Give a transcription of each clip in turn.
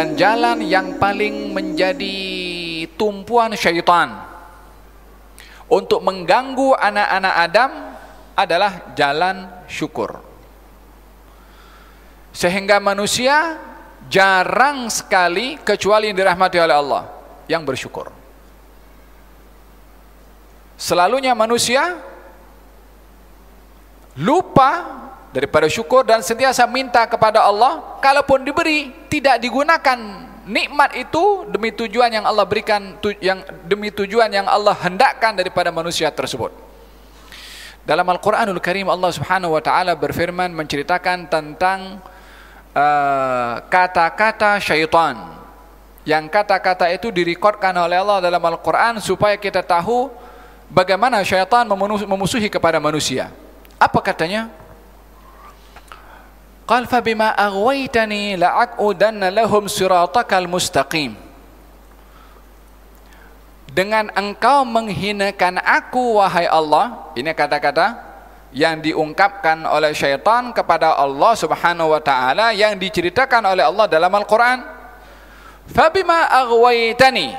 dan jalan yang paling menjadi tumpuan syaitan untuk mengganggu anak-anak Adam adalah jalan syukur. Sehingga manusia jarang sekali kecuali yang dirahmati oleh Allah yang bersyukur. Selalunya manusia lupa daripada syukur dan sentiasa minta kepada Allah kalaupun diberi tidak digunakan nikmat itu demi tujuan yang Allah berikan yang demi tujuan yang Allah hendakkan daripada manusia tersebut. Dalam Al-Qur'anul Karim Allah Subhanahu wa taala berfirman menceritakan tentang uh, kata-kata uh, syaitan. Yang kata-kata itu direkodkan oleh Allah dalam Al-Qur'an supaya kita tahu bagaimana syaitan memusuhi kepada manusia. Apa katanya? Qal fa bima aghwaytani la'aqudanna lahum siratakal mustaqim. Dengan engkau menghinakan aku wahai Allah, ini kata-kata yang diungkapkan oleh syaitan kepada Allah Subhanahu wa taala yang diceritakan oleh Allah dalam Al-Qur'an. Fa bima aghwaytani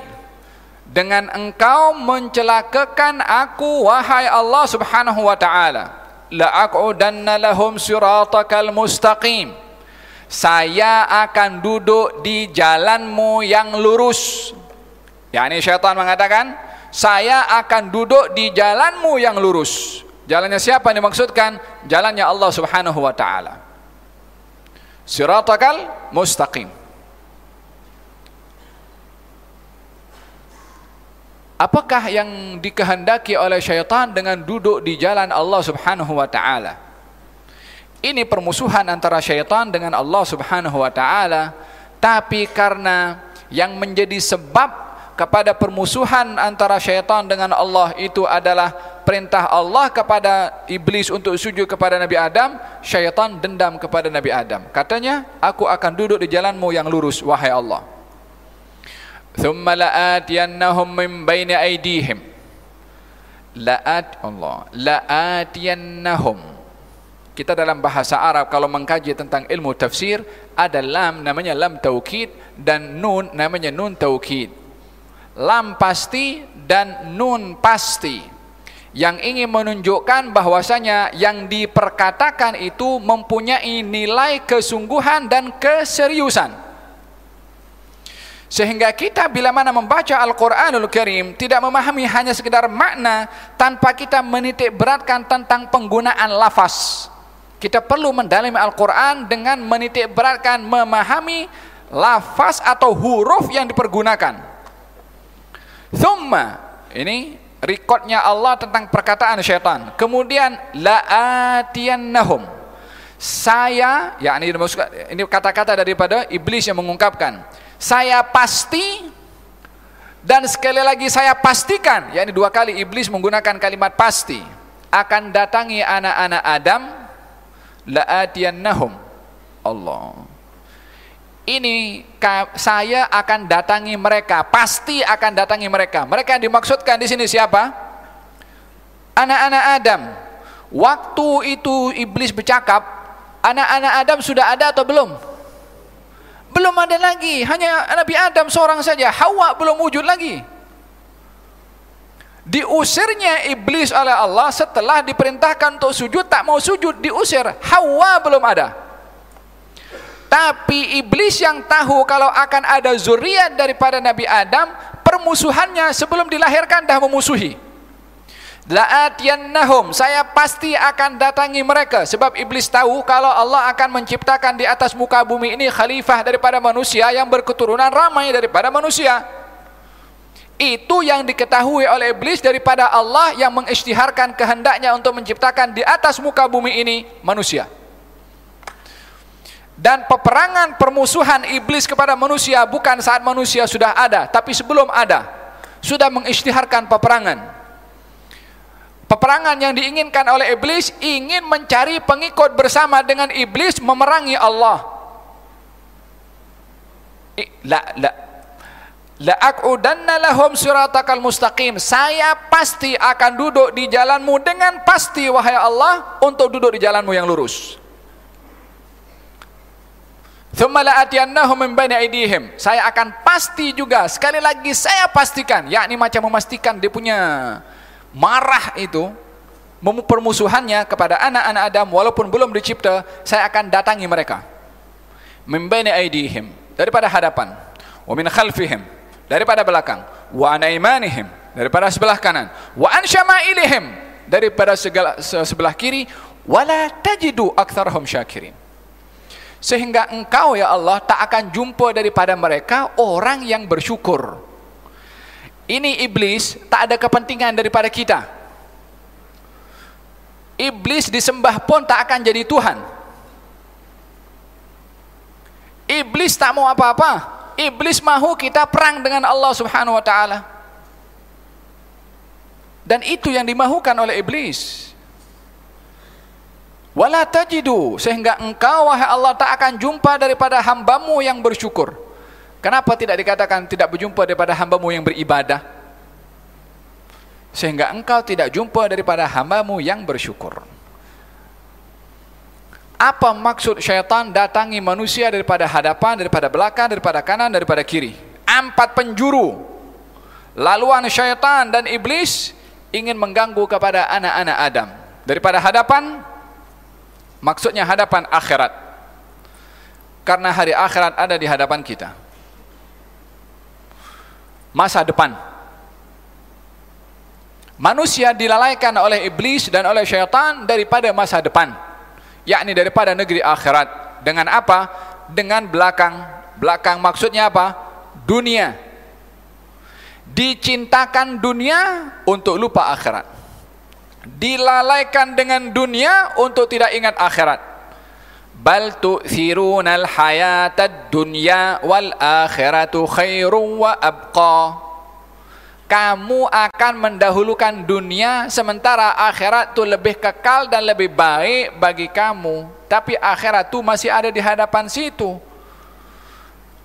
dengan engkau mencelakakan aku wahai Allah Subhanahu wa taala la'aqudanna lahum siratakal mustaqim. Saya akan duduk di jalanmu yang lurus. Yakni syaitan mengatakan saya akan duduk di jalanmu yang lurus. Jalannya siapa yang dimaksudkan? Jalannya Allah subhanahu wa ta'ala. Siratakal mustaqim Apakah yang dikehendaki oleh syaitan dengan duduk di jalan Allah Subhanahu wa taala? Ini permusuhan antara syaitan dengan Allah Subhanahu wa taala, tapi karena yang menjadi sebab kepada permusuhan antara syaitan dengan Allah itu adalah perintah Allah kepada iblis untuk sujud kepada Nabi Adam, syaitan dendam kepada Nabi Adam. Katanya, aku akan duduk di jalanmu yang lurus, wahai Allah thumma la'atiyannahum min baini aydihim la'at الله la'atiyannahum kita dalam bahasa Arab kalau mengkaji tentang ilmu tafsir ada lam namanya lam taukid dan nun namanya nun taukid lam pasti dan nun pasti. Yang ingin menunjukkan bahwasanya yang diperkatakan itu mempunyai nilai kesungguhan dan keseriusan. Sehingga kita bila mana membaca Al-Quranul Karim tidak memahami hanya sekedar makna tanpa kita menitik beratkan tentang penggunaan lafaz. Kita perlu mendalami Al-Quran dengan menitik beratkan memahami lafaz atau huruf yang dipergunakan. Thumma, ini rekodnya Allah tentang perkataan syaitan. Kemudian, la'atiyannahum. Saya, ya ini kata-kata daripada iblis yang mengungkapkan saya pasti dan sekali lagi saya pastikan yakni dua kali iblis menggunakan kalimat pasti akan datangi anak-anak Adam la'atiyannahum. Allah. Ini saya akan datangi mereka pasti akan datangi mereka. Mereka yang dimaksudkan di sini siapa? Anak-anak Adam. Waktu itu iblis bercakap anak-anak Adam sudah ada atau belum belum ada lagi, hanya Nabi Adam seorang saja. Hawa belum wujud lagi. Diusirnya iblis oleh Allah setelah diperintahkan untuk sujud tak mau sujud, diusir. Hawa belum ada. Tapi iblis yang tahu kalau akan ada zuriat daripada Nabi Adam, permusuhannya sebelum dilahirkan dah memusuhi. La'atiyannahum. Saya pasti akan datangi mereka. Sebab iblis tahu kalau Allah akan menciptakan di atas muka bumi ini Khalifah daripada manusia yang berketurunan ramai daripada manusia. Itu yang diketahui oleh iblis daripada Allah Yang mengisytiharkan kehendaknya untuk menciptakan di atas muka bumi ini manusia. Dan peperangan permusuhan iblis kepada manusia Bukan saat manusia sudah ada Tapi sebelum ada. Sudah mengisytiharkan peperangan Peperangan yang diinginkan oleh iblis ingin mencari pengikut bersama dengan iblis memerangi Allah. La la la aqudanna lahum siratakal mustaqim. Saya pasti akan duduk di jalanmu dengan pasti wahai Allah untuk duduk di jalanmu yang lurus. thumma la'atiyannahum min bani aydihim saya akan pasti juga sekali lagi saya pastikan yakni macam memastikan dia punya marah itu permusuhannya kepada anak-anak Adam walaupun belum dicipta saya akan datangi mereka. Min bani aydihim daripada hadapan. Wa min khalfihim daripada belakang. Wa an aymanihim daripada sebelah kanan. Wa an syama'ilihim daripada segala, sebelah kiri. Wala tajidu aktsarahum syakirin. Sehingga engkau ya Allah tak akan jumpa daripada mereka orang yang bersyukur ini iblis tak ada kepentingan daripada kita. Iblis disembah pun tak akan jadi Tuhan. Iblis tak mau apa-apa. Iblis mahu kita perang dengan Allah subhanahu wa ta'ala. Dan itu yang dimahukan oleh iblis. Wala tajidu sehingga engkau wahai Allah tak akan jumpa daripada hambamu yang bersyukur kenapa tidak dikatakan tidak berjumpa daripada hambamu yang beribadah? Sehingga engkau tidak jumpa daripada hambamu yang bersyukur. Apa maksud syaitan datangi manusia daripada hadapan daripada belakang daripada kanan daripada kiri? Empat penjuru. Laluan syaitan dan iblis ingin mengganggu kepada anak-anak Adam. Daripada hadapan Maksudnya hadapan akhirat. Karena hari akhirat ada di hadapan kita. Masa depan. Manusia dilalaikan oleh iblis dan oleh syaitan daripada masa depan. Yakni daripada negeri akhirat. Dengan apa? Dengan belakang. Belakang maksudnya apa? Dunia. Dicintakan dunia untuk lupa akhirat dilalaikan dengan dunia untuk tidak ingat akhirat bal tu'thirunal hayatad dunya wal akhiratu khairun wa kamu akan mendahulukan dunia sementara akhirat itu lebih kekal dan lebih baik bagi kamu. Tapi akhirat itu masih ada di hadapan situ.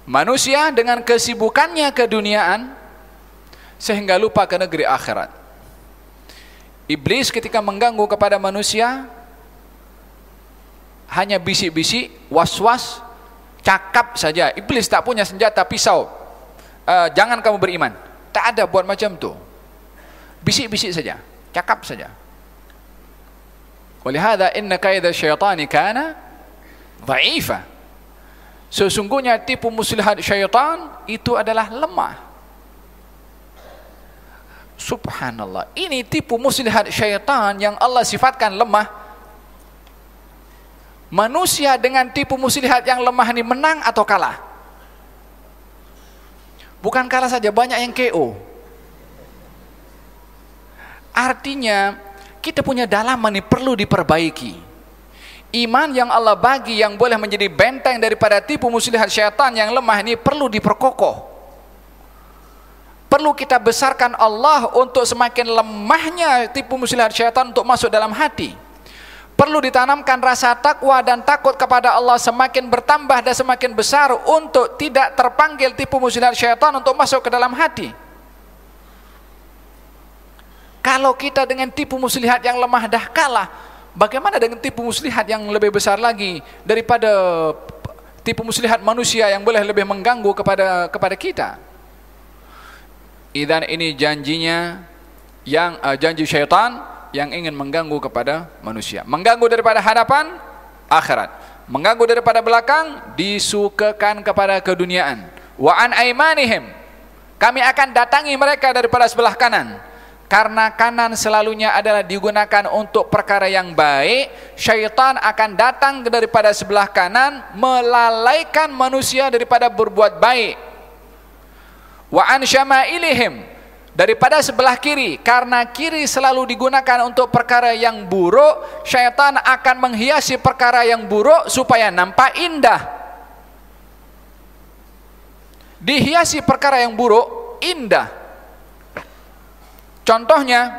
Manusia dengan kesibukannya keduniaan sehingga lupa ke negeri akhirat. Iblis ketika mengganggu kepada manusia hanya bisik-bisik, was-was, cakap saja. Iblis tak punya senjata pisau. Uh, jangan kamu beriman. Tak ada buat macam tu. Bisik-bisik saja, cakap saja. Walihada inna kaida syaitani kana dha'ifa. Sesungguhnya tipu muslihat syaitan itu adalah lemah. Subhanallah. Ini tipu muslihat syaitan yang Allah sifatkan lemah. Manusia dengan tipu muslihat yang lemah ini menang atau kalah? Bukan kalah saja, banyak yang KO. Artinya, kita punya dalaman ini perlu diperbaiki. Iman yang Allah bagi yang boleh menjadi benteng daripada tipu muslihat syaitan yang lemah ini perlu diperkokoh perlu kita besarkan Allah untuk semakin lemahnya tipu muslihat syaitan untuk masuk dalam hati perlu ditanamkan rasa takwa dan takut kepada Allah semakin bertambah dan semakin besar untuk tidak terpanggil tipu muslihat syaitan untuk masuk ke dalam hati. Kalau kita dengan tipu muslihat yang lemah dah kalah bagaimana dengan tipu muslihat yang lebih besar lagi daripada tipu muslihat manusia yang boleh lebih mengganggu kepada kepada kita? Idan ini janjinya yang uh, janji syaitan yang ingin mengganggu kepada manusia. Mengganggu daripada hadapan akhirat. Mengganggu daripada belakang disukakan kepada keduniaan. Wa an aimanihim. Kami akan datangi mereka daripada sebelah kanan. Karena kanan selalunya adalah digunakan untuk perkara yang baik, syaitan akan datang daripada sebelah kanan melalaikan manusia daripada berbuat baik wa an syama'ilihim daripada sebelah kiri karena kiri selalu digunakan untuk perkara yang buruk syaitan akan menghiasi perkara yang buruk supaya nampak indah. Dihiasi perkara yang buruk indah. Contohnya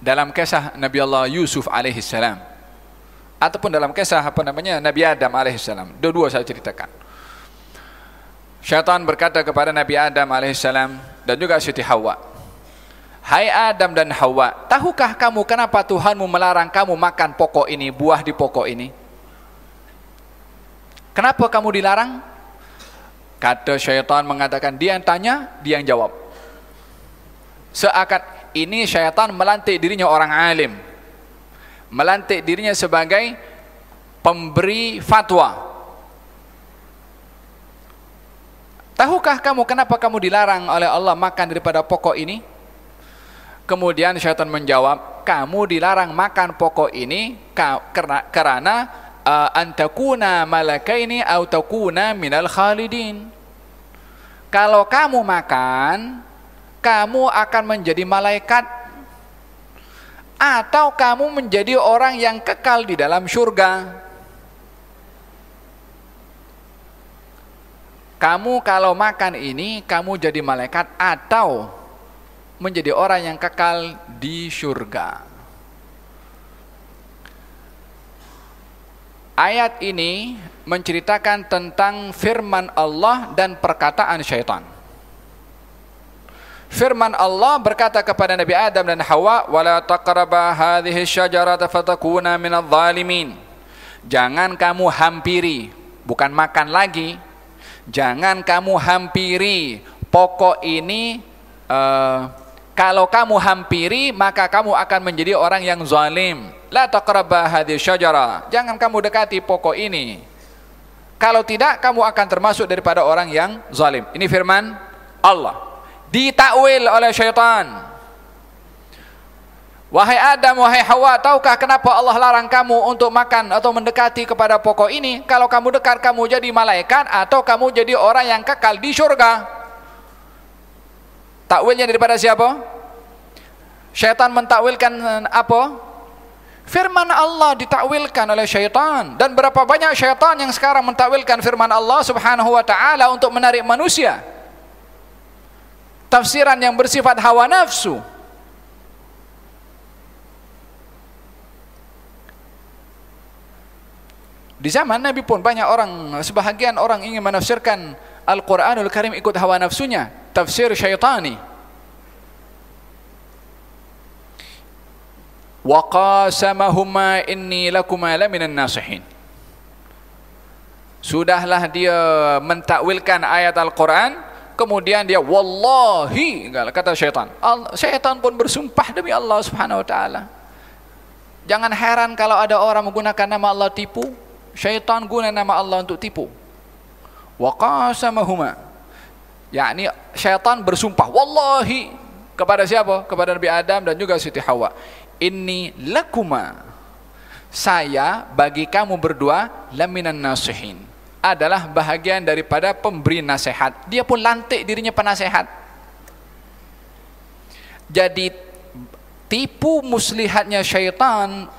dalam kisah Nabi Allah Yusuf alaihissalam ataupun dalam kisah apa namanya Nabi Adam alaihissalam. Dua-dua saya ceritakan. Syaitan berkata kepada Nabi Adam AS dan juga Siti Hawa. Hai Adam dan Hawa, tahukah kamu kenapa Tuhanmu melarang kamu makan pokok ini, buah di pokok ini? Kenapa kamu dilarang? Kata syaitan mengatakan, dia yang tanya, dia yang jawab. Seakan ini syaitan melantik dirinya orang alim. Melantik dirinya sebagai pemberi fatwa. Tahukah kamu kenapa kamu dilarang oleh Allah makan daripada pokok ini? Kemudian syaitan menjawab, kamu dilarang makan pokok ini karena, karena uh, antakuna malakaini atau takuna minal khalidin. Kalau kamu makan, kamu akan menjadi malaikat atau kamu menjadi orang yang kekal di dalam surga. Kamu kalau makan ini, kamu jadi malaikat atau menjadi orang yang kekal di surga. Ayat ini menceritakan tentang firman Allah dan perkataan syaitan. Firman Allah berkata kepada Nabi Adam dan Hawa, "Wala taqraba hadhihi syajarata fatakuna minadh dhalimin." Jangan kamu hampiri, bukan makan lagi. Jangan kamu hampiri pokok ini uh, kalau kamu hampiri maka kamu akan menjadi orang yang zalim. La taqrabah hadhihi syajara. Jangan kamu dekati pokok ini. Kalau tidak kamu akan termasuk daripada orang yang zalim. Ini firman Allah. Ditakwil oleh syaitan. Wahai Adam, wahai Hawa, tahukah kenapa Allah larang kamu untuk makan atau mendekati kepada pokok ini? Kalau kamu dekat, kamu jadi malaikat atau kamu jadi orang yang kekal di surga. Takwilnya daripada siapa? Syaitan mentakwilkan apa? Firman Allah ditakwilkan oleh syaitan dan berapa banyak syaitan yang sekarang mentakwilkan firman Allah Subhanahu wa taala untuk menarik manusia. Tafsiran yang bersifat hawa nafsu. Di zaman Nabi pun banyak orang, sebahagian orang ingin menafsirkan Al-Quranul Karim ikut hawa nafsunya, tafsir syaitani. qasamahuma inni lakuma laminan nasihin. Sudahlah dia mentakwilkan ayat Al-Quran kemudian dia wallahi kata syaitan. Syaitan pun bersumpah demi Allah subhanahu wa ta'ala. Jangan heran kalau ada orang menggunakan nama Allah tipu syaitan guna nama Allah untuk tipu. Wa qasamahuma. Yakni syaitan bersumpah wallahi kepada siapa? kepada Nabi Adam dan juga Siti Hawa. Inni lakuma. Saya bagi kamu berdua laminan nasihin. Adalah bahagian daripada pemberi nasihat. Dia pun lantik dirinya penasehat. Jadi tipu muslihatnya syaitan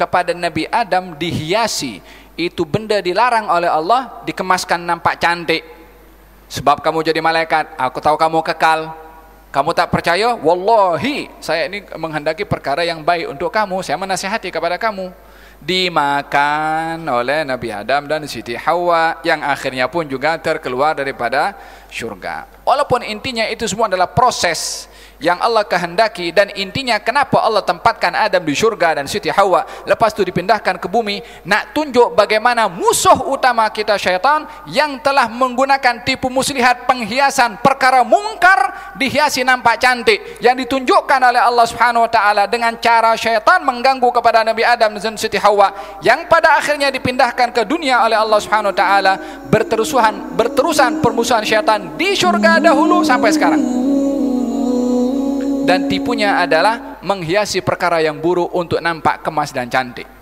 kepada Nabi Adam dihiasi itu benda dilarang oleh Allah dikemaskan nampak cantik sebab kamu jadi malaikat aku tahu kamu kekal kamu tak percaya? Wallahi, saya ini menghendaki perkara yang baik untuk kamu. Saya menasihati kepada kamu. Dimakan oleh Nabi Adam dan Siti Hawa yang akhirnya pun juga terkeluar daripada syurga. Walaupun intinya itu semua adalah proses yang Allah kehendaki dan intinya kenapa Allah tempatkan Adam di surga dan Siti Hawa. Lepas itu dipindahkan ke bumi nak tunjuk bagaimana musuh utama kita syaitan yang telah menggunakan tipu muslihat penghiasan perkara mungkar dihiasi nampak cantik yang ditunjukkan oleh Allah Subhanahu wa taala dengan cara syaitan mengganggu kepada Nabi Adam dan Siti Hawa yang pada akhirnya dipindahkan ke dunia oleh Allah Subhanahu wa taala. Berterusan berterusan permusuhan syaitan di surga dahulu sampai sekarang dan tipunya adalah menghiasi perkara yang buruk untuk nampak kemas dan cantik